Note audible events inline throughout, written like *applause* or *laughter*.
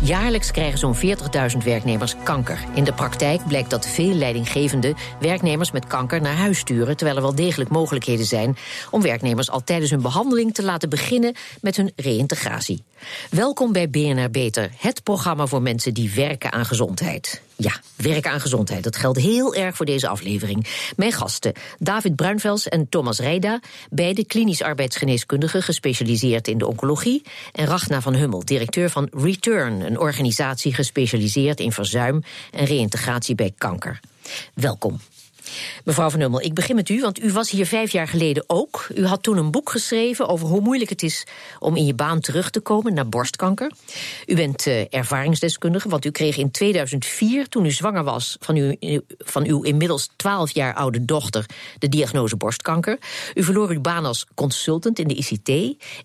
Jaarlijks krijgen zo'n 40.000 werknemers kanker. In de praktijk blijkt dat veel leidinggevenden werknemers met kanker naar huis sturen, terwijl er wel degelijk mogelijkheden zijn om werknemers al tijdens hun behandeling te laten beginnen met hun reïntegratie. Welkom bij BNR Beter, het programma voor mensen die werken aan gezondheid. Ja, werken aan gezondheid. Dat geldt heel erg voor deze aflevering. Mijn gasten, David Bruinvels en Thomas Reida, beide klinisch arbeidsgeneeskundigen gespecialiseerd in de oncologie. En Rachna van Hummel, directeur van Return, een organisatie gespecialiseerd in verzuim en reïntegratie bij kanker. Welkom. Mevrouw Van Hummel, ik begin met u, want u was hier vijf jaar geleden ook. U had toen een boek geschreven over hoe moeilijk het is om in je baan terug te komen na borstkanker. U bent uh, ervaringsdeskundige, want u kreeg in 2004, toen u zwanger was van, uw, van uw inmiddels 12 jaar oude dochter, de diagnose borstkanker. U verloor uw baan als consultant in de ICT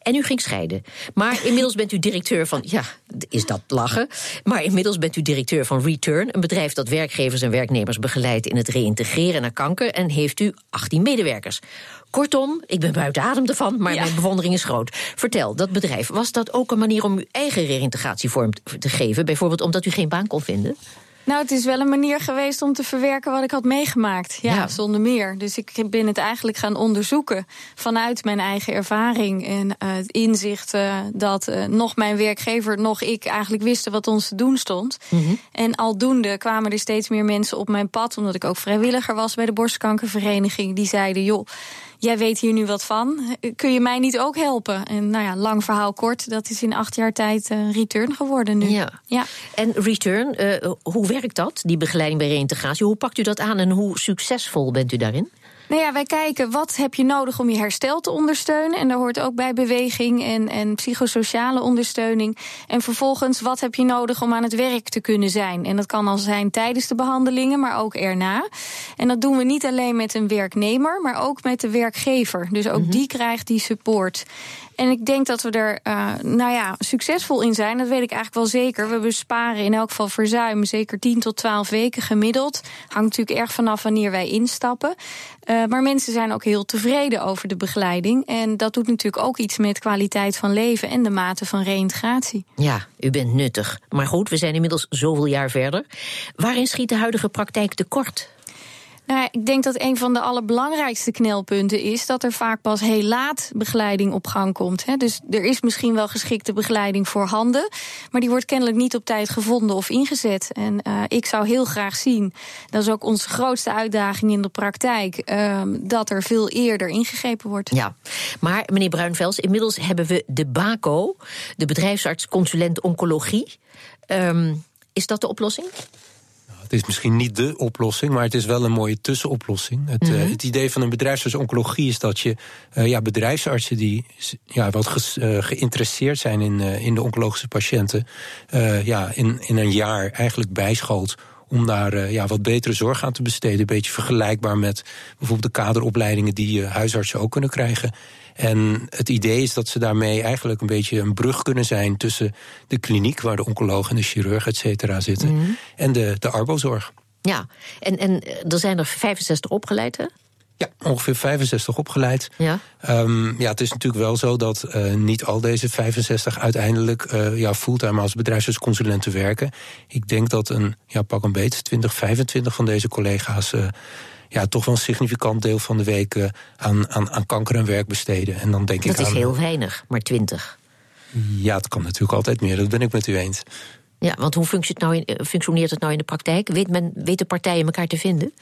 en u ging scheiden. Maar inmiddels bent u directeur van, ja, is dat lachen? Maar inmiddels bent u directeur van Return, een bedrijf dat werkgevers en werknemers begeleidt in het reïntegreren naar kanker en heeft u 18 medewerkers. Kortom, ik ben buiten adem ervan, maar mijn bewondering is groot. Vertel, dat bedrijf, was dat ook een manier om uw eigen reïntegratievorm te geven? Bijvoorbeeld omdat u geen baan kon vinden? Nou, het is wel een manier geweest om te verwerken wat ik had meegemaakt. Ja, zonder meer. Dus ik ben het eigenlijk gaan onderzoeken vanuit mijn eigen ervaring en uh, het inzicht uh, dat uh, nog mijn werkgever, nog ik eigenlijk wisten wat ons te doen stond. Mm -hmm. En aldoende kwamen er steeds meer mensen op mijn pad, omdat ik ook vrijwilliger was bij de borstkankervereniging. Die zeiden: joh jij weet hier nu wat van. Kun je mij niet ook helpen? En nou ja, lang verhaal kort, dat is in acht jaar tijd uh, Return geworden nu. Ja. ja. En Return, uh, hoe werkt dat, die begeleiding bij reïntegratie? Hoe pakt u dat aan en hoe succesvol bent u daarin? Nou ja, wij kijken wat heb je nodig om je herstel te ondersteunen. En daar hoort ook bij beweging en, en psychosociale ondersteuning. En vervolgens, wat heb je nodig om aan het werk te kunnen zijn? En dat kan al zijn tijdens de behandelingen, maar ook erna. En dat doen we niet alleen met een werknemer, maar ook met de werkgever. Dus ook mm -hmm. die krijgt die support. En ik denk dat we er uh, nou ja, succesvol in zijn. Dat weet ik eigenlijk wel zeker. We besparen in elk geval verzuim zeker 10 tot 12 weken gemiddeld. Hangt natuurlijk erg vanaf wanneer wij instappen. Uh, maar mensen zijn ook heel tevreden over de begeleiding. En dat doet natuurlijk ook iets met kwaliteit van leven en de mate van reïntegratie. Ja, u bent nuttig. Maar goed, we zijn inmiddels zoveel jaar verder. Waarin schiet de huidige praktijk tekort? Nou, ik denk dat een van de allerbelangrijkste knelpunten is dat er vaak pas heel laat begeleiding op gang komt. Hè. Dus er is misschien wel geschikte begeleiding voor handen, maar die wordt kennelijk niet op tijd gevonden of ingezet. En uh, ik zou heel graag zien, dat is ook onze grootste uitdaging in de praktijk, uh, dat er veel eerder ingegrepen wordt. Ja, maar meneer Bruinvels, inmiddels hebben we de BACO, de bedrijfsarts consulent oncologie. Um, is dat de oplossing? Het is misschien niet de oplossing, maar het is wel een mooie tussenoplossing. Het, mm -hmm. uh, het idee van een bedrijfsarts oncologie is dat je uh, ja, bedrijfsartsen die ja, wat ge, uh, geïnteresseerd zijn in, in de oncologische patiënten, ja, in, in een jaar eigenlijk bijschoot om daar uh, ja, wat betere zorg aan te besteden. Een beetje vergelijkbaar met bijvoorbeeld de kaderopleidingen die uh, huisartsen ook kunnen krijgen. En het idee is dat ze daarmee eigenlijk een beetje een brug kunnen zijn tussen de kliniek, waar de oncoloog en de chirurg, et cetera, zitten, mm -hmm. en de, de arbozorg. Ja, en, en er zijn er 65 opgeleid, hè? Ja, ongeveer 65 opgeleid. Ja. Um, ja, het is natuurlijk wel zo dat uh, niet al deze 65 uiteindelijk uh, ja, fulltime als bedrijfsartsconsulenten werken. Ik denk dat een, ja, pak een beet, 20, 25 van deze collega's uh, ja, toch wel een significant deel van de week aan, aan, aan kanker en werk besteden. En dan denk dat ik is aan, heel weinig, maar 20. Ja, het kan natuurlijk altijd meer, dat ben ik met u eens. Ja, want hoe functioneert het nou in, functioneert het nou in de praktijk? Weet, men, weten partijen elkaar te vinden?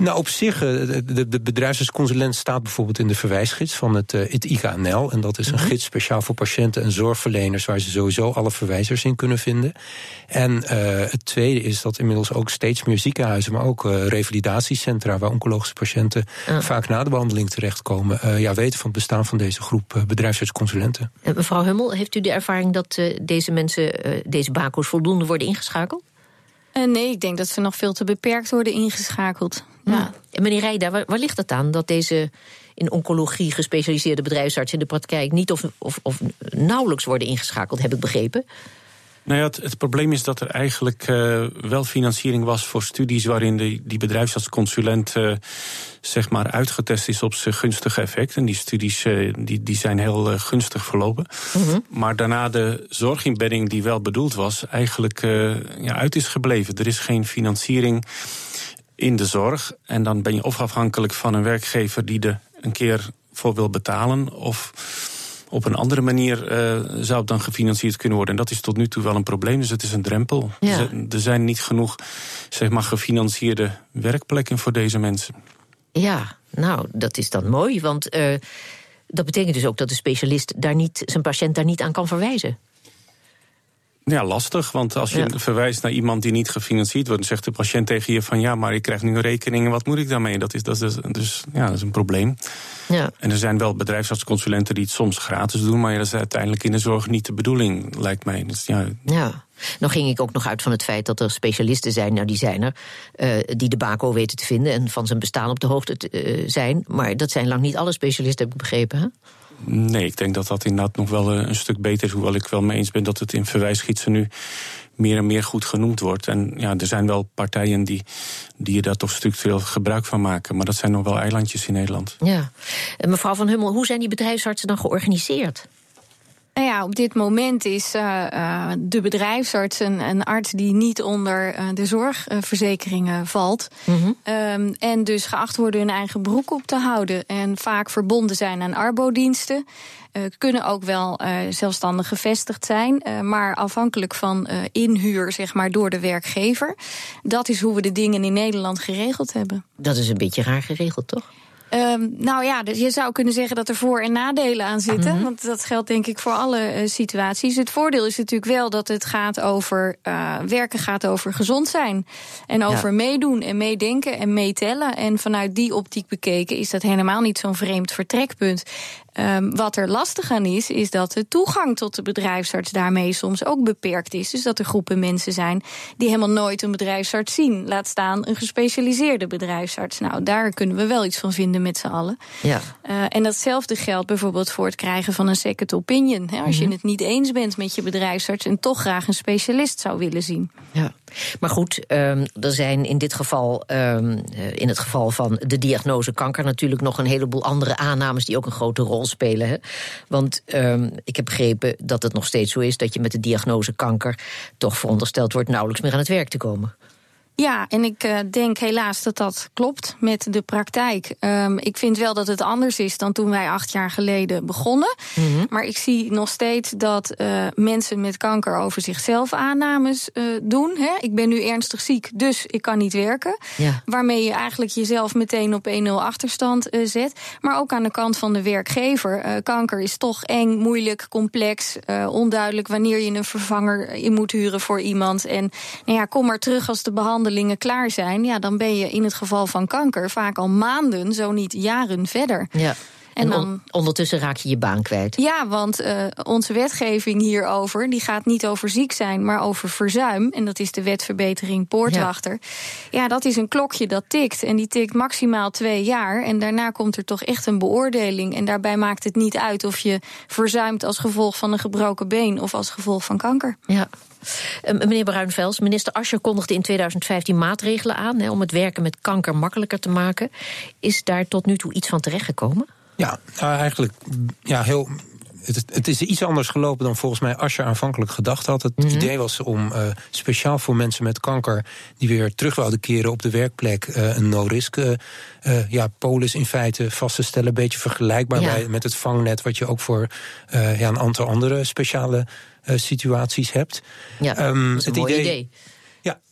Nou, op zich, de, de bedrijfsartsconsulent staat bijvoorbeeld in de verwijsgids van het, het IKNL. En dat is een -hmm. gids speciaal voor patiënten en zorgverleners, waar ze sowieso alle verwijzers in kunnen vinden. En uh, het tweede is dat inmiddels ook steeds meer ziekenhuizen, maar ook uh, revalidatiecentra, waar oncologische patiënten vaak na de behandeling terechtkomen, uh, ja, weten van het bestaan van deze groep bedrijfsartsconsulenten. En mevrouw Hummel, heeft u de ervaring dat deze mensen, deze bako's, voldoende worden ingeschakeld? Nee, ik denk dat ze nog veel te beperkt worden ingeschakeld. Ja. En meneer Rijda, waar, waar, ligt het aan dat deze in oncologie gespecialiseerde bedrijfsartsen in de praktijk niet of, of, of nauwelijks worden ingeschakeld, heb ik begrepen? Nou ja, het, het, probleem is dat er eigenlijk uh, wel financiering was voor studies waarin de, die bedrijfsartsconsulent uh, zeg maar uitgetest is op zijn gunstige effect. En die studies uh, die, die zijn heel gunstig verlopen. Mm -hmm. Maar daarna de zorginbedding die wel bedoeld was, eigenlijk ja, uit is gebleven. Er is geen financiering in de zorg. En dan ben je of afhankelijk van een werkgever die er een keer voor wil betalen. Of op een andere manier uh, zou het dan gefinancierd kunnen worden. En dat is tot nu toe wel een probleem, dus het is een drempel. Ja. Er zijn niet genoeg zeg maar, gefinancierde werkplekken voor deze mensen. Ja, nou, dat is dan mooi, want uh, dat betekent dus ook dat de specialist daar niet, zijn patiënt daar niet aan kan verwijzen. Ja, lastig. Want als je ja. verwijst naar iemand die niet gefinancierd wordt, dan zegt de patiënt tegen je van ja, maar ik krijg nu een rekening en wat moet ik daarmee? Dat is, dat is, dus ja, dat is een probleem. Ja. En er zijn wel bedrijfsartsconsulenten die het soms gratis doen, maar dat is uiteindelijk in de zorg niet de bedoeling, lijkt mij. Dus, ja. ja. Nou ging ik ook nog uit van het feit dat er specialisten zijn, nou die zijn er, uh, die de bako weten te vinden en van zijn bestaan op de hoogte te, uh, zijn. Maar dat zijn lang niet alle specialisten, heb ik begrepen. Hè? Nee, ik denk dat dat inderdaad nog wel een stuk beter is. Hoewel ik wel mee eens ben dat het in verwijsgietsen nu meer en meer goed genoemd wordt. En ja, er zijn wel partijen die, die daar toch structureel gebruik van maken. Maar dat zijn nog wel eilandjes in Nederland. Ja. Mevrouw Van Hummel, hoe zijn die bedrijfsartsen dan georganiseerd? Nou ja, op dit moment is uh, uh, de bedrijfsarts een, een, arts die niet onder uh, de zorgverzekeringen valt. Mm -hmm. um, en dus geacht worden hun eigen broek op te houden. En vaak verbonden zijn aan arbodiensten. kunnen ook wel zelfstandig gevestigd zijn, maar afhankelijk van inhuur, zeg maar, door de werkgever. Dat is hoe we de dingen in Nederland geregeld hebben. Dat is een beetje raar geregeld, toch? Um, nou ja, dus je zou kunnen zeggen dat er voor- en nadelen aan zitten. Mm -hmm. Want dat geldt denk ik voor alle uh, situaties. Het voordeel is natuurlijk wel dat het gaat over uh, werken gaat over gezond zijn. En over ja. meedoen en meedenken en meetellen. En vanuit die optiek bekeken is dat helemaal niet zo'n vreemd vertrekpunt. Um, wat er lastig aan is, is dat de toegang tot de bedrijfsarts daarmee soms ook beperkt is. Dus dat er groepen mensen zijn die helemaal nooit een bedrijfsarts zien. Laat staan een gespecialiseerde bedrijfsarts. Nou, daar kunnen we wel iets van vinden met z'n allen. Ja. Uh, en datzelfde geldt bijvoorbeeld voor het krijgen van een second opinion. Als mm -hmm. je het niet eens bent met je bedrijfsarts en toch graag een specialist zou willen zien. Ja. Maar goed, um, er zijn in dit geval, um, in het geval van de diagnose kanker, natuurlijk nog een heleboel andere aannames die ook een grote rol spelen. Hè? Want um, ik heb begrepen dat het nog steeds zo is dat je met de diagnose kanker toch verondersteld wordt nauwelijks meer aan het werk te komen. Ja, en ik uh, denk helaas dat dat klopt met de praktijk. Um, ik vind wel dat het anders is dan toen wij acht jaar geleden begonnen. Mm -hmm. Maar ik zie nog steeds dat uh, mensen met kanker over zichzelf aannames uh, doen. Hè? Ik ben nu ernstig ziek, dus ik kan niet werken. Ja. Waarmee je eigenlijk jezelf meteen op 1-0 achterstand zet. Maar ook aan de kant van de werkgever. kanker is toch eng, moeilijk, complex, onduidelijk wanneer je een vervanger in moet huren voor iemand. En nou ja, kom maar terug als de behandeling klaar zijn, ja, dan ben je in het geval van kanker vaak al maanden, zo niet jaren verder. Ja. En, en dan, ondertussen raak je je baan kwijt. Ja, want uh, onze wetgeving hierover die gaat niet over ziek zijn, maar over verzuim. En dat is de wetverbetering Poortwachter. Ja. ja, dat is een klokje dat tikt. En die tikt maximaal twee jaar. En daarna komt er toch echt een beoordeling. En daarbij maakt het niet uit of je verzuimt als gevolg van een gebroken been of als gevolg van kanker. Ja. Uh, meneer Bruinvels, minister Ascher kondigde in 2015 maatregelen aan hè, om het werken met kanker makkelijker te maken. Is daar tot nu toe iets van terechtgekomen? Ja, nou eigenlijk ja, heel. Het, het, is iets anders gelopen dan volgens mij Ascher aanvankelijk gedacht had. Het mm -hmm. idee was om uh, speciaal voor mensen met kanker die weer terug wilden keren op de werkplek uh, een no-risk uh, ja, polis in feite vast te stellen. Een beetje vergelijkbaar ja. bij, met het vangnet wat je ook voor ja, een aantal andere speciale situaties hebt. Ja, um, dat is een het idee, idee.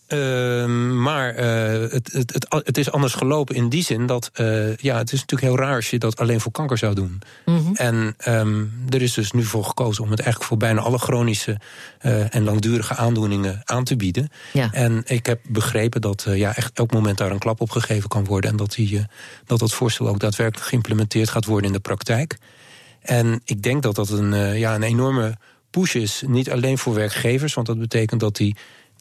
Uh, maar uh, het, het, het, het, is anders gelopen in die zin dat uh, ja, het is natuurlijk heel raar als je dat alleen voor kanker zou doen. Mm -hmm. En um, er is dus nu voor gekozen om het eigenlijk voor bijna alle chronische uh, en langdurige aandoeningen aan te bieden. Ja. En ik heb begrepen dat ja, echt elk moment daar een klap op gegeven kan worden. En dat, die, dat dat voorstel ook daadwerkelijk geïmplementeerd gaat worden in de praktijk. En ik denk dat dat een, ja, een enorme push is. Niet alleen voor werkgevers, want dat betekent dat die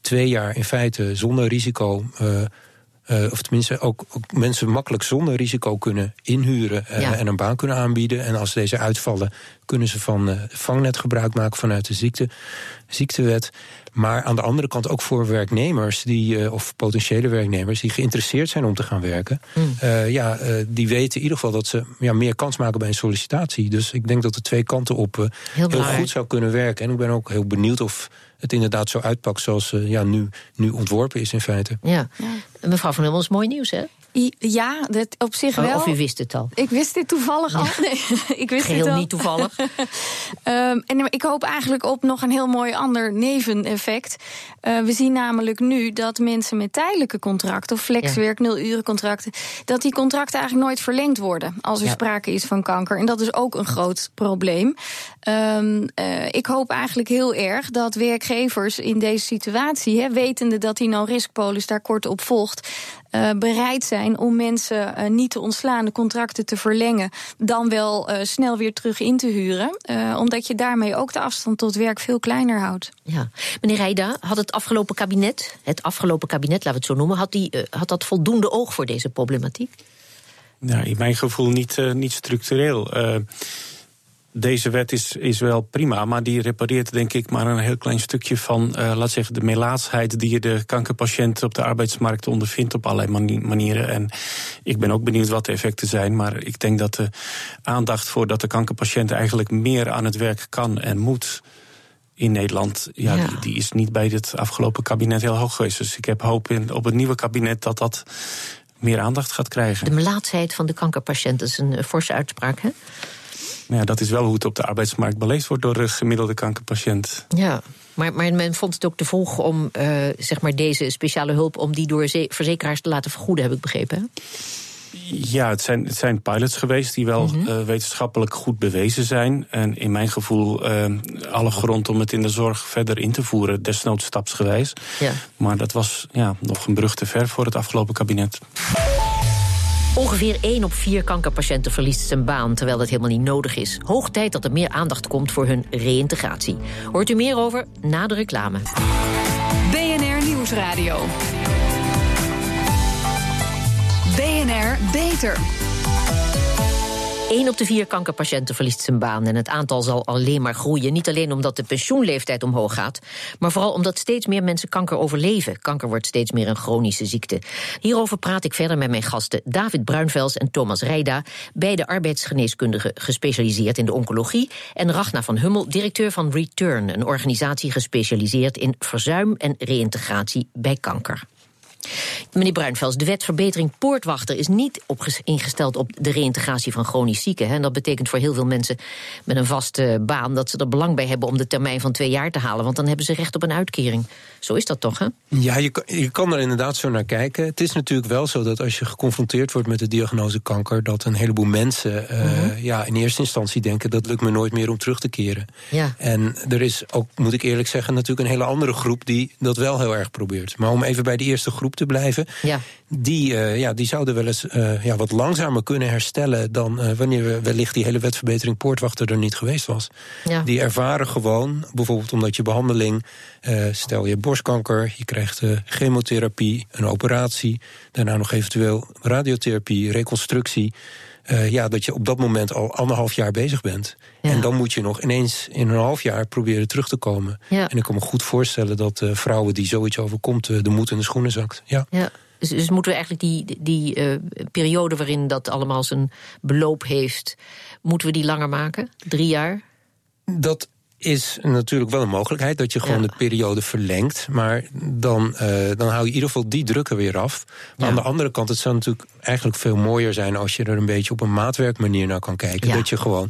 twee jaar in feite zonder risico uh, of tenminste ook, ook, mensen makkelijk zonder risico kunnen inhuren en een baan kunnen aanbieden. En als deze uitvallen, kunnen ze van vangnet gebruik maken vanuit de ziekte, ziektewet. Maar aan de andere kant ook voor werknemers, die, of potentiële werknemers, die geïnteresseerd zijn om te gaan werken. Mm. ja, die weten in ieder geval dat ze ja, meer kans maken bij een sollicitatie. Dus ik denk dat de twee kanten op heel, heel goed zou kunnen werken. En ik ben ook heel benieuwd of het inderdaad zo uitpakt zoals uh, ja, nu, nu ontworpen is in feite. Ja. ja. Mevrouw Van Hummel, is mooi nieuws hè? Ja, dat op zich oh, wel. Of u wist het al? Ik wist dit toevallig al. Nee, *laughs* ik wist Geheel het niet toevallig. um, *laughs* en ik hoop eigenlijk op nog een heel mooi ander neveneffect. Uh, we zien namelijk nu dat mensen met tijdelijke contracten... of flexwerk, nul uren contracten... dat die contracten eigenlijk nooit verlengd worden... als er ja. sprake is van kanker. En dat is ook een groot probleem. Um, uh, ik hoop eigenlijk heel erg dat werkgevers in deze situatie... Wetende dat die no-risk-polis daar kort op volgt... Uh, bereid zijn om mensen uh, niet te ontslaan, de contracten te verlengen, dan wel uh, snel weer terug in te huren. omdat je daarmee ook de afstand tot werk veel kleiner houdt. Ja. Meneer Rijda, had het afgelopen kabinet, het afgelopen kabinet, laten we het zo noemen, had, die, had dat voldoende oog voor deze problematiek? Nou, in mijn gevoel niet, niet structureel deze wet is, is wel prima, maar die repareert denk ik maar een heel klein stukje van, uh, laat zeggen, de melaatsheid die je de kankerpatiënt op de arbeidsmarkt ondervindt op allerlei manieren. En ik ben ook benieuwd wat de effecten zijn, maar ik denk dat de aandacht voor dat de kankerpatiënt eigenlijk meer aan het werk kan en moet in Nederland, ja, ja. Die, die, is niet bij dit afgelopen kabinet heel hoog geweest. Dus ik heb hoop in, op het nieuwe kabinet dat dat meer aandacht gaat krijgen. De melaatsheid van de kankerpatiënt is een forse uitspraak, hè? Ja, dat is wel hoe het op de arbeidsmarkt beleefd wordt door de gemiddelde kankerpatiënt. Ja, maar, maar men vond het ook te volgen om uh, zeg maar deze speciale hulp... om die door verzekeraars te laten vergoeden, heb ik begrepen. Hè? Ja, het zijn, het zijn pilots geweest die wel mm -hmm. uh, wetenschappelijk goed bewezen zijn. En in mijn gevoel uh, alle grond om het in de zorg verder in te voeren, desnoods stapsgewijs. Ja. Maar dat was ja, nog een brug te ver voor het afgelopen kabinet. Ongeveer 1 op 4 kankerpatiënten verliest zijn baan, terwijl dat helemaal niet nodig is. Hoog tijd dat er meer aandacht komt voor hun reïntegratie. Hoort u meer over na de reclame. BNR Nieuwsradio. BNR Beter. 1 op de vier kankerpatiënten verliest zijn baan en het aantal zal alleen maar groeien. Niet alleen omdat de pensioenleeftijd omhoog gaat, maar vooral omdat steeds meer mensen kanker overleven. Kanker wordt steeds meer een chronische ziekte. Hierover praat ik verder met mijn gasten David Bruinvels en Thomas Rijda, beide arbeidsgeneeskundigen gespecialiseerd in de oncologie, en Ragna van Hummel, directeur van Return, een organisatie gespecialiseerd in verzuim en reïntegratie bij kanker. Meneer Bruinvels, de wet verbetering poortwachter is niet ingesteld op de reïntegratie van chronisch zieken. Hè. En dat betekent voor heel veel mensen met een vaste baan dat ze er belang bij hebben om de termijn van twee jaar te halen. Want dan hebben ze recht op een uitkering. Zo is dat toch, hè? Ja, je kan, je kan er inderdaad zo naar kijken. Het is natuurlijk wel zo dat als je geconfronteerd wordt met de diagnose kanker, dat een heleboel mensen uh, mm -hmm. ja, in eerste instantie denken dat lukt me nooit meer om terug te keren. Ja. En er is ook, moet ik eerlijk zeggen, natuurlijk een hele andere groep die dat wel heel erg probeert. Maar om even bij de eerste groep te blijven. Ja. Die, uh, ja, die zouden wel eens uh, ja, wat langzamer kunnen herstellen dan uh, wanneer we wellicht die hele wetverbetering poortwachter er niet geweest was. Ja. Die ervaren gewoon, bijvoorbeeld omdat je behandeling, stel je borstkanker, je krijgt chemotherapie, een operatie, daarna nog eventueel radiotherapie, reconstructie. Uh, ja, dat je op dat moment al anderhalf jaar bezig bent. Ja. En dan moet je nog ineens in een half jaar proberen terug te komen. Ja. En ik kan me goed voorstellen dat uh, vrouwen die zoiets overkomt... Uh, de moed in de schoenen zakt. Ja. ja. Dus, dus moeten we eigenlijk die, die periode waarin dat allemaal zijn beloop heeft... moeten we die langer maken? Drie jaar? Dat is natuurlijk wel een mogelijkheid dat je gewoon Ja. de periode verlengt. Maar dan, uh, dan hou je in ieder geval die druk er weer af. Maar Ja. aan de andere kant, het zou natuurlijk eigenlijk veel mooier zijn als je er een beetje op een maatwerkmanier naar kan kijken. Ja. Dat je gewoon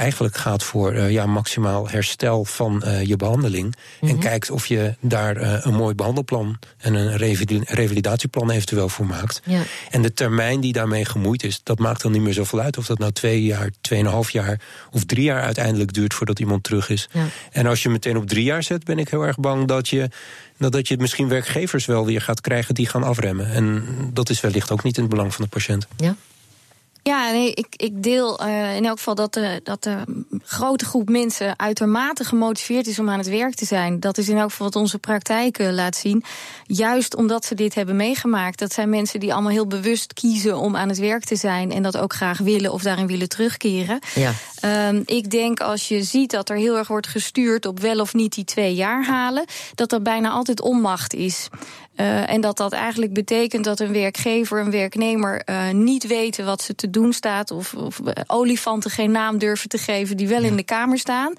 eigenlijk gaat voor uh, ja, maximaal herstel van uh, je behandeling. En Mhm. kijkt of je daar uh, een mooi behandelplan en een revali- revalidatieplan eventueel voor maakt. Ja. En de termijn die daarmee gemoeid is, dat maakt dan niet meer zoveel uit. Of dat nou twee jaar, tweeënhalf jaar of drie jaar uiteindelijk duurt voordat iemand terug is. Ja. En als je meteen op drie jaar zet, ben ik heel erg bang dat je, nou, dat je misschien werkgevers wel weer gaat krijgen die gaan afremmen. En dat is wellicht ook niet in het belang van de patiënt. Ja? Ja, nee, ik, ik deel uh, in elk geval dat de, dat de grote groep mensen uitermate gemotiveerd is om aan het werk te zijn. Dat is in elk geval wat onze praktijk laat zien. Juist omdat ze dit hebben meegemaakt. Dat zijn mensen die allemaal heel bewust kiezen om aan het werk te zijn en dat ook graag willen of daarin willen terugkeren. Ja. Um, ik denk als je ziet dat er heel erg wordt gestuurd op wel of niet die twee jaar halen, dat dat bijna altijd onmacht is. Uh, en dat dat eigenlijk betekent dat een werkgever, een werknemer uh, niet weten wat ze te doen staat. Of, of olifanten geen naam durven te geven die wel in de kamer staan.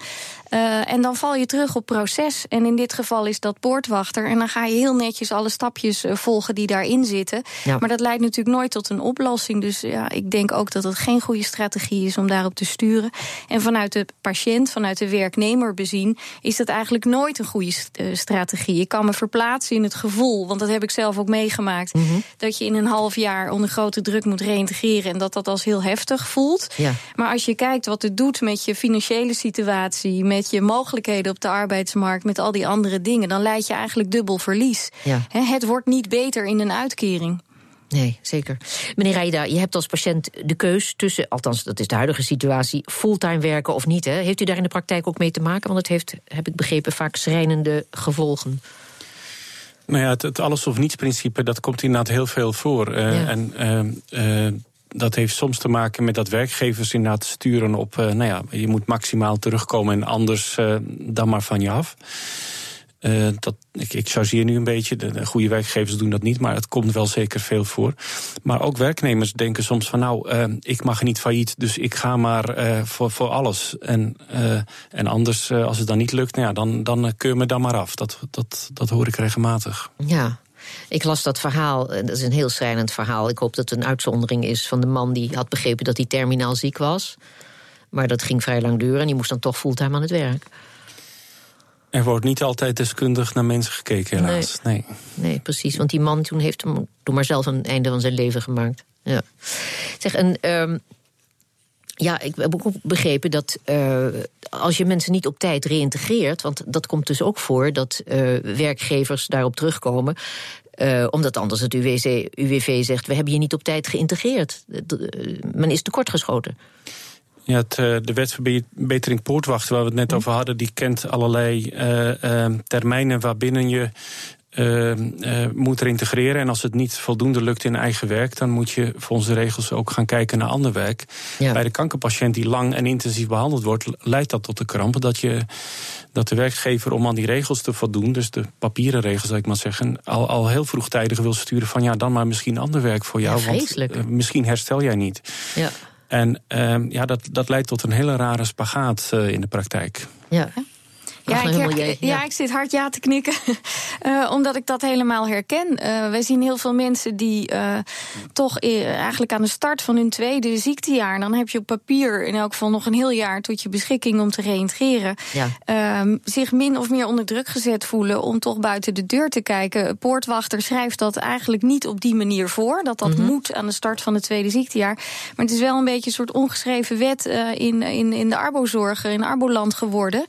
Uh, en dan val je terug op proces. En in dit geval is dat poortwachter. En dan ga je heel netjes alle stapjes volgen die daarin zitten. Ja. Maar dat leidt natuurlijk nooit tot een oplossing. Dus ja, ik denk ook dat het geen goede strategie is om daarop te sturen. En vanuit de patiënt, vanuit de werknemer bezien, is dat eigenlijk nooit een goede strategie. Ik kan me verplaatsen in het gevoel want dat heb ik zelf ook meegemaakt. Mhm. Dat je in een half jaar onder grote druk moet reïntegreren en dat dat als heel heftig voelt. Ja. Maar als je kijkt wat het doet met je financiële situatie, met je mogelijkheden op de arbeidsmarkt, met al die andere dingen, dan leid je eigenlijk dubbel verlies. Ja. het wordt niet beter in een uitkering. Nee, zeker. Meneer Rijda, je hebt als patiënt de keus tussen, althans dat is de huidige situatie, fulltime werken of niet. Hè? Heeft u daar in de praktijk ook mee te maken? Want het heeft, heb ik begrepen, vaak schrijnende gevolgen. Nou ja, het, alles of niets principe, dat komt inderdaad heel veel voor. Uh, En uh, uh, dat heeft soms te maken met dat werkgevers inderdaad sturen op, nou ja, je moet maximaal terugkomen en anders dan maar van je af. Uh, dat, ik, ik chargeer nu een beetje, de, goede werkgevers doen dat niet, maar het komt wel zeker veel voor. Maar ook werknemers denken soms van nou, uh, ik mag niet failliet, dus ik ga maar uh, voor, voor alles. En, en anders, als het dan niet lukt, nou ja, dan, dan keur me dan maar af. Dat, dat, dat hoor ik regelmatig. Ja, ik las dat verhaal, dat is een heel schrijnend verhaal. Ik hoop dat het een uitzondering is van de man die had begrepen dat hij terminaal ziek was. Maar dat ging vrij lang duren en die moest dan toch fulltime aan het werk. Er wordt niet altijd deskundig naar mensen gekeken, helaas. Nee, nee. precies. Want die man toen heeft hem toen maar zelf een einde van zijn leven gemaakt. Ja. Zeg, en um, ja, ik heb ook begrepen dat uh, als je mensen niet op tijd reïntegreert, want dat komt dus ook voor dat uh, werkgevers daarop terugkomen. Uh, omdat anders het UWC, UWV zegt: we hebben je niet op tijd geïntegreerd. Men is tekortgeschoten. Ja, het, eh, de wetverbetering poortwachten, waar we het net over hadden, die kent allerlei uh, termijnen waarbinnen je uh, moet reintegreren. En als het niet voldoende lukt in eigen werk, dan moet je volgens de regels ook gaan kijken naar ander werk. Bij de kankerpatiënt die lang en intensief behandeld wordt, leidt dat tot de krampen dat, je, dat de werkgever om aan die regels te voldoen, dus de papieren regels, zou ik maar zeggen, al, al heel vroegtijdig wil sturen van ja, dan maar misschien ander werk voor jou. Ja, want misschien herstel jij niet. Ja. En uh, ja, dat, dat leidt tot een hele rare spagaat uh, in de praktijk. Ja. Ja ik, ja. ik zit hard ja te knikken. uh, *laughs* omdat ik dat helemaal herken. Uh, wij zien heel veel mensen die uh, toch eigenlijk aan de start van hun tweede ziektejaar. Dan heb je op papier in elk geval nog een heel jaar tot je beschikking om te reïntegreren. Ja. Ehm, zich min of meer onder druk gezet voelen om toch buiten de deur te kijken. Poortwachter schrijft dat eigenlijk niet op die manier voor. Dat dat mm moet aan de start van het tweede ziektejaar. Maar het is wel een beetje een soort ongeschreven wet in, in, in de arbozorg, in arboland geworden.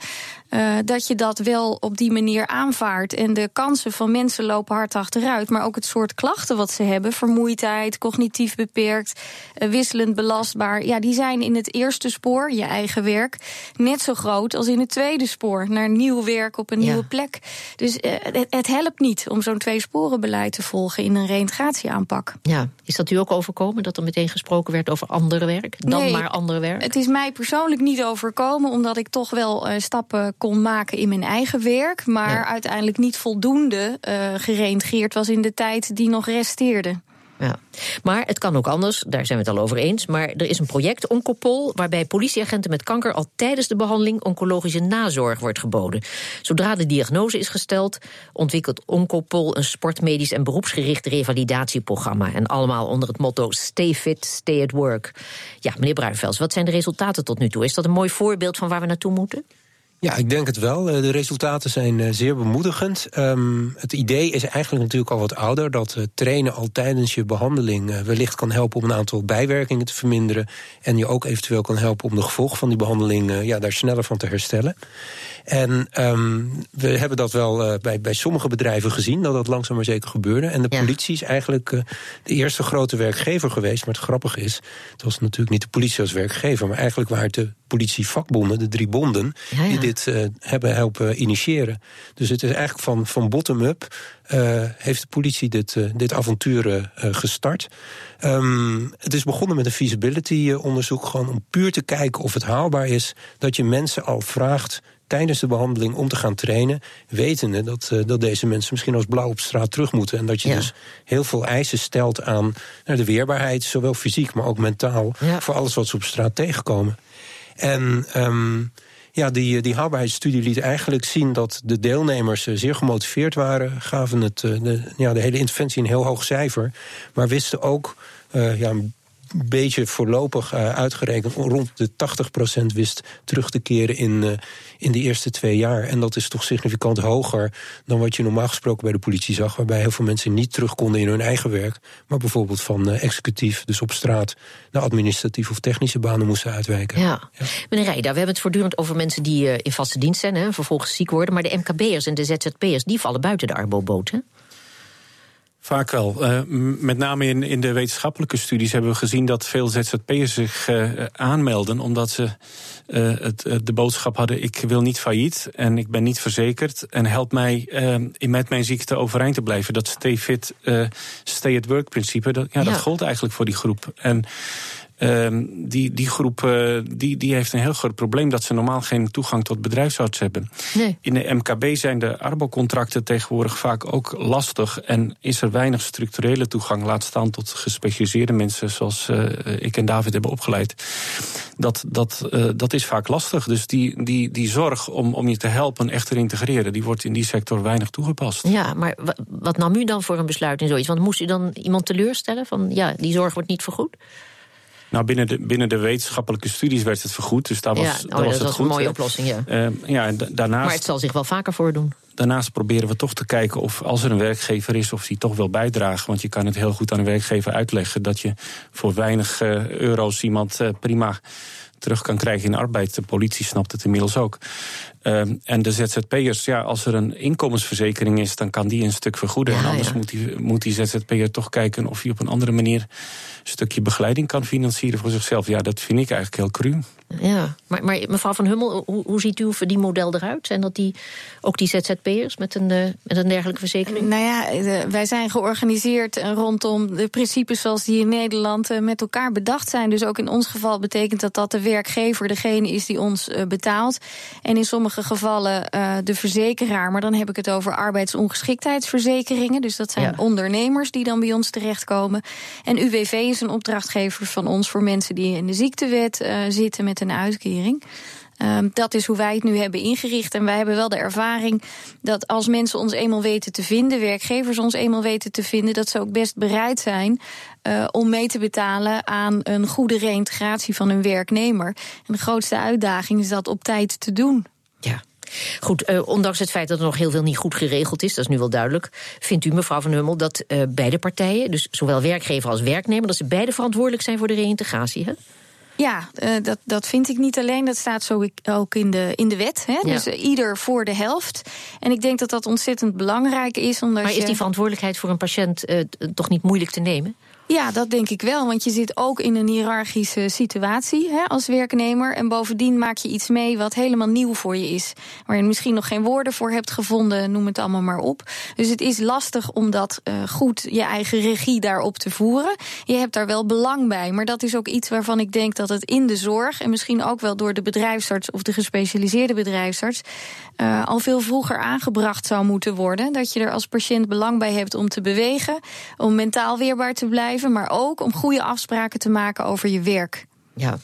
Uh, dat je dat wel op die manier aanvaardt. En de kansen van mensen lopen hard achteruit. Maar ook het soort klachten wat ze hebben, vermoeidheid, cognitief beperkt, uh, wisselend belastbaar. Ja, die zijn in het eerste spoor, je eigen werk, net zo groot als in het tweede spoor. Naar nieuw werk op een nieuwe plek. Dus uh, het, het, helpt niet om zo'n twee beleid te volgen in een reïntegratieaanpak. Ja, is dat u ook overkomen dat er meteen gesproken werd over andere werk? Dan nee, maar andere werk? Het is mij persoonlijk niet overkomen, omdat ik toch wel stappen kon maken in mijn eigen werk, maar uiteindelijk niet voldoende uh, gereïntegreerd was in de tijd die nog resteerde. Ja. Maar het kan ook anders, daar zijn we het al over eens. Maar er is een project, Oncopol, waarbij politieagenten met kanker al tijdens de behandeling oncologische nazorg wordt geboden. Zodra de diagnose is gesteld, ontwikkelt Oncopol een sportmedisch en beroepsgericht revalidatieprogramma. En allemaal onder het motto Stay fit, stay at work. Ja, meneer Bruinvels, wat zijn de resultaten tot nu toe? Is dat een mooi voorbeeld van waar we naartoe moeten? Ja, ik denk het wel. Eh, de resultaten zijn eh, zeer bemoedigend. Ehm, het idee is eigenlijk natuurlijk al wat ouder... dat uh, trainen al tijdens je behandeling wellicht kan helpen... om een aantal bijwerkingen te verminderen... en je ook eventueel kan helpen om de gevolgen van die behandeling... ja, daar sneller van te herstellen. En um, we hebben dat wel uh, bij, bij sommige bedrijven gezien, dat dat langzaam maar zeker gebeurde. En de politie is eigenlijk uh, de eerste grote werkgever geweest. Maar het grappige is, het was natuurlijk niet de politie als werkgever, maar eigenlijk waren het de politievakbonden, de drie bonden, ja, ja. die dit uh, hebben helpen initiëren. Dus het is eigenlijk van, van bottom-up heeft de politie dit, dit avontuur gestart. Um, het is begonnen met een feasibility-onderzoek, gewoon om puur te kijken of het haalbaar is dat je mensen al vraagt tijdens de behandeling om te gaan trainen, wetende dat, uh, dat deze mensen misschien als blauw op straat terug moeten. En dat je ja. dus heel veel eisen stelt aan nou, de weerbaarheid, zowel fysiek, maar ook mentaal, ja. voor alles wat ze op straat tegenkomen. En um, ja, die, die haalbaarheidsstudie liet eigenlijk zien dat de deelnemers eh, zeer gemotiveerd waren, gaven het, eh, de, ja, de hele interventie een heel hoog cijfer, maar wisten ook ja, beetje voorlopig uh, uitgerekend rond de 80% wist terug te keren in, uh, in de eerste twee jaar. En dat is toch significant hoger dan wat je normaal gesproken bij de politie zag, waarbij heel veel mensen niet terug konden in hun eigen werk, maar bijvoorbeeld van uh, executief, dus op straat, naar administratieve of technische banen moesten uitwijken. Ja. ja. Meneer Rijda, we hebben het voortdurend over mensen die in vaste dienst zijn, hè, vervolgens ziek worden, maar de MKB'ers en de ZZP'ers, die vallen buiten de Arbo-boot, hè? Vaak wel. Uh, met name in, in de wetenschappelijke studies hebben we gezien dat veel ZZP'ers zich uh, aanmelden omdat ze uh, het, de boodschap hadden: ik wil niet failliet en ik ben niet verzekerd en help mij in met mijn ziekte overeind te blijven. Dat stay fit, stay at work principe, dat, ja, ja. dat gold eigenlijk voor die groep. En Um, die, die groep uh, die, die heeft een heel groot probleem dat ze normaal geen toegang tot bedrijfsarts hebben. Nee. In de MKB zijn de arbo-contracten tegenwoordig vaak ook lastig en is er weinig structurele toegang, laat staan tot gespecialiseerde mensen zoals uh, ik en David hebben opgeleid. Dat, dat, uh, dat is vaak lastig. Dus die, die, die zorg om, om je te helpen echt te integreren, die wordt in die sector weinig toegepast. Ja, maar wat nam u dan voor een besluit in zoiets? Want moest u dan iemand teleurstellen van ja, die zorg wordt niet vergoed? Nou, binnen de, binnen de wetenschappelijke studies werd het vergoed. Dus daar was, ja, oh, daar was dat het was goed. een mooie oplossing, ja. Uh, ja daarnaast, maar het zal zich wel vaker voordoen. Daarnaast proberen we toch te kijken of als er een werkgever is, of die toch wil bijdragen. Want je kan het heel goed aan een werkgever uitleggen dat je voor weinig uh, euro's iemand uh, prima terug kan krijgen in arbeid. De politie snapt het inmiddels ook. Um, en de ZZP'ers, ja, als er een inkomensverzekering is, dan kan die een stuk vergoeden. Ja, en anders ja. moet, die, moet die ZZP'er toch kijken of hij op een andere manier een stukje begeleiding kan financieren voor zichzelf. Ja, dat vind ik eigenlijk heel cru. Ja, maar, maar mevrouw Van Hummel, hoe, hoe ziet uw verdienmodel eruit? Zijn dat die, ook die ZZP'ers met een, uh, met een dergelijke verzekering? Nou ja, de, wij zijn georganiseerd rondom de principes zoals die in Nederland uh, met elkaar bedacht zijn. Dus ook in ons geval betekent dat dat de werkgever degene is die ons uh, betaalt. En in sommige gevallen de verzekeraar, maar dan heb ik het over arbeidsongeschiktheidsverzekeringen. Dus dat zijn ja. ondernemers die dan bij ons terechtkomen. En UWV is een opdrachtgever van ons voor mensen die in de ziektewet zitten met een uitkering. Um, dat is hoe wij het nu hebben ingericht. En wij hebben wel de ervaring dat als mensen ons eenmaal weten te vinden, werkgevers ons eenmaal weten te vinden, dat ze ook best bereid zijn uh, om mee te betalen aan een goede reïntegratie van hun werknemer. En de grootste uitdaging is dat op tijd te doen. Ja. Goed, uh, ondanks het feit dat er nog heel veel niet goed geregeld is, dat is nu wel duidelijk, vindt u, mevrouw Van Hummel, dat uh, beide partijen, dus zowel werkgever als werknemer, dat ze beide verantwoordelijk zijn voor de reïntegratie? Hè? Ja, uh, dat, dat vind ik niet alleen. Dat staat zo ook in de, in de wet. Hè? Ja. Dus uh, ieder voor de helft. En ik denk dat dat ontzettend belangrijk is. Omdat maar is die verantwoordelijkheid voor een patiënt uh, toch niet moeilijk te nemen? Ja, dat denk ik wel. Want je zit ook in een hiërarchische situatie hè, als werknemer. En bovendien maak je iets mee wat helemaal nieuw voor je is. Waar je misschien nog geen woorden voor hebt gevonden, noem het allemaal maar op. Dus het is lastig om dat uh, goed je eigen regie daarop te voeren. Je hebt daar wel belang bij. Maar dat is ook iets waarvan ik denk dat het in de zorg. en misschien ook wel door de bedrijfsarts of de gespecialiseerde bedrijfsarts. Uh, al veel vroeger aangebracht zou moeten worden. Dat je er als patiënt belang bij hebt om te bewegen. Om mentaal weerbaar te blijven maar ook om goede afspraken te maken over je werk. Ja.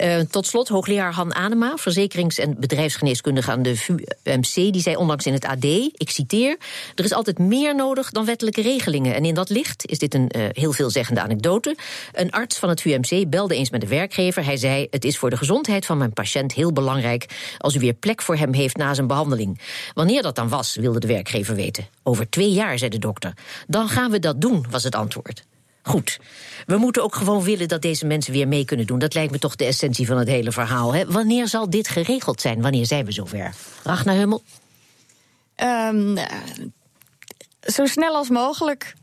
Uh, tot slot, hoogleraar Han Anema, verzekerings- en bedrijfsgeneeskundige aan de VUMC, die zei onlangs in het AD, ik citeer, er is altijd meer nodig dan wettelijke regelingen. En in dat licht is dit een uh, heel veelzeggende anekdote. Een arts van het VUMC belde eens met de werkgever. Hij zei, het is voor de gezondheid van mijn patiënt heel belangrijk als u weer plek voor hem heeft na zijn behandeling. Wanneer dat dan was, wilde de werkgever weten. Over twee jaar, zei de dokter. Dan gaan we dat doen, was het antwoord. Goed. We moeten ook gewoon willen dat deze mensen weer mee kunnen doen. Dat lijkt me toch de essentie van het hele verhaal. Hè? Wanneer zal dit geregeld zijn? Wanneer zijn we zover? Ragnar Hummel? Um, zo snel als mogelijk.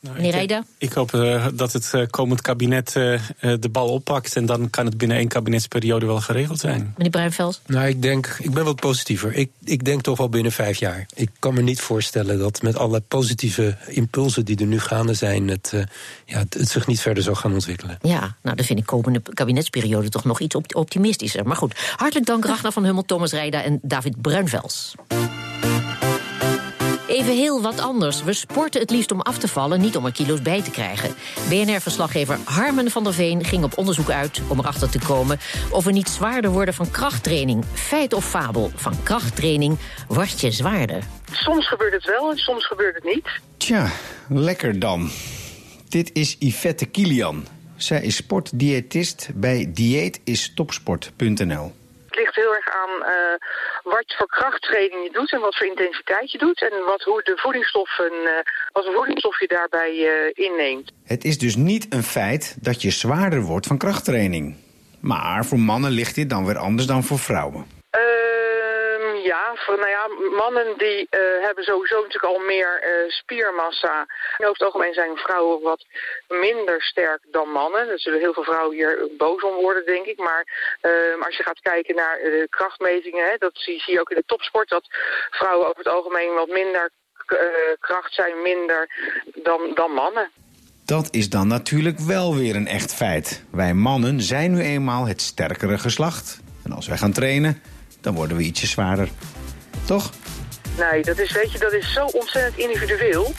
Nou, ik, ik, hoop uh, dat het uh, komend kabinet uh, de bal oppakt. En dan kan het binnen één kabinetsperiode wel geregeld zijn. Meneer Bruinveld? Nou, ik denk, ik ben wat positiever. Ik, ik denk toch wel binnen vijf jaar. Ik kan me niet voorstellen dat met alle positieve impulsen die er nu gaande zijn, het, ja, het, het, zich niet verder zal gaan ontwikkelen. Ja, nou, dan vind ik komende kabinetsperiode toch nog iets optimistischer. Maar goed, hartelijk dank Ragnar van Hummel, Thomas Rijda en David Bruinvels. Even heel wat anders. We sporten het liefst om af te vallen, niet om er kilo's bij te krijgen. BNR-verslaggever Harmen van der Veen ging op onderzoek uit om erachter te komen of we niet zwaarder worden van krachttraining. Feit of fabel, van krachttraining word je zwaarder. Soms gebeurt het wel en soms gebeurt het niet. Tja, lekker dan. Dit is Yvette Kilian. Zij is sportdiëtist bij dieetistopsport.nl. Het ligt heel erg aan uh, wat voor krachttraining je doet en wat voor intensiteit je doet. En wat, hoe de voedingsstoffen, uh, wat voor voedingsstof je daarbij uh, inneemt. Het is dus niet een feit dat je zwaarder wordt van krachttraining. Maar voor mannen ligt dit dan weer anders dan voor vrouwen. Ja, voor, nou ja, mannen die uh, hebben sowieso natuurlijk al meer uh, spiermassa. En over het algemeen zijn vrouwen wat minder sterk dan mannen. Er zullen heel veel vrouwen hier boos om worden, denk ik. Maar uh, als je gaat kijken naar krachtmetingen, hè, dat zie, zie je ook in de topsport... dat vrouwen over het algemeen wat minder kracht zijn, minder dan, dan mannen. Dat is dan natuurlijk wel weer een echt feit. Wij mannen zijn nu eenmaal het sterkere geslacht. En als wij gaan trainen dan worden we ietsje zwaarder. Toch? Nee, dat is, weet je, dat is zo ontzettend individueel.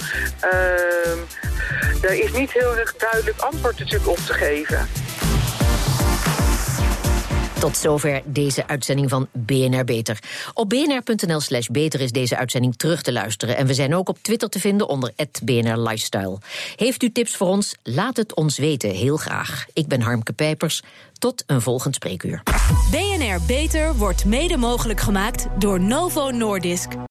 Uh, er is niet heel erg duidelijk antwoord natuurlijk op te geven. Tot zover deze uitzending van BNR Beter. Op bnr.nl slash beter is deze uitzending terug te luisteren. En we zijn ook op Twitter te vinden onder BNR Lifestyle. Heeft u tips voor ons? Laat het ons weten, heel graag. Ik ben Harmke Pijpers. Tot een volgend spreekuur. BNR Beter wordt mede mogelijk gemaakt door Novo Nordisk.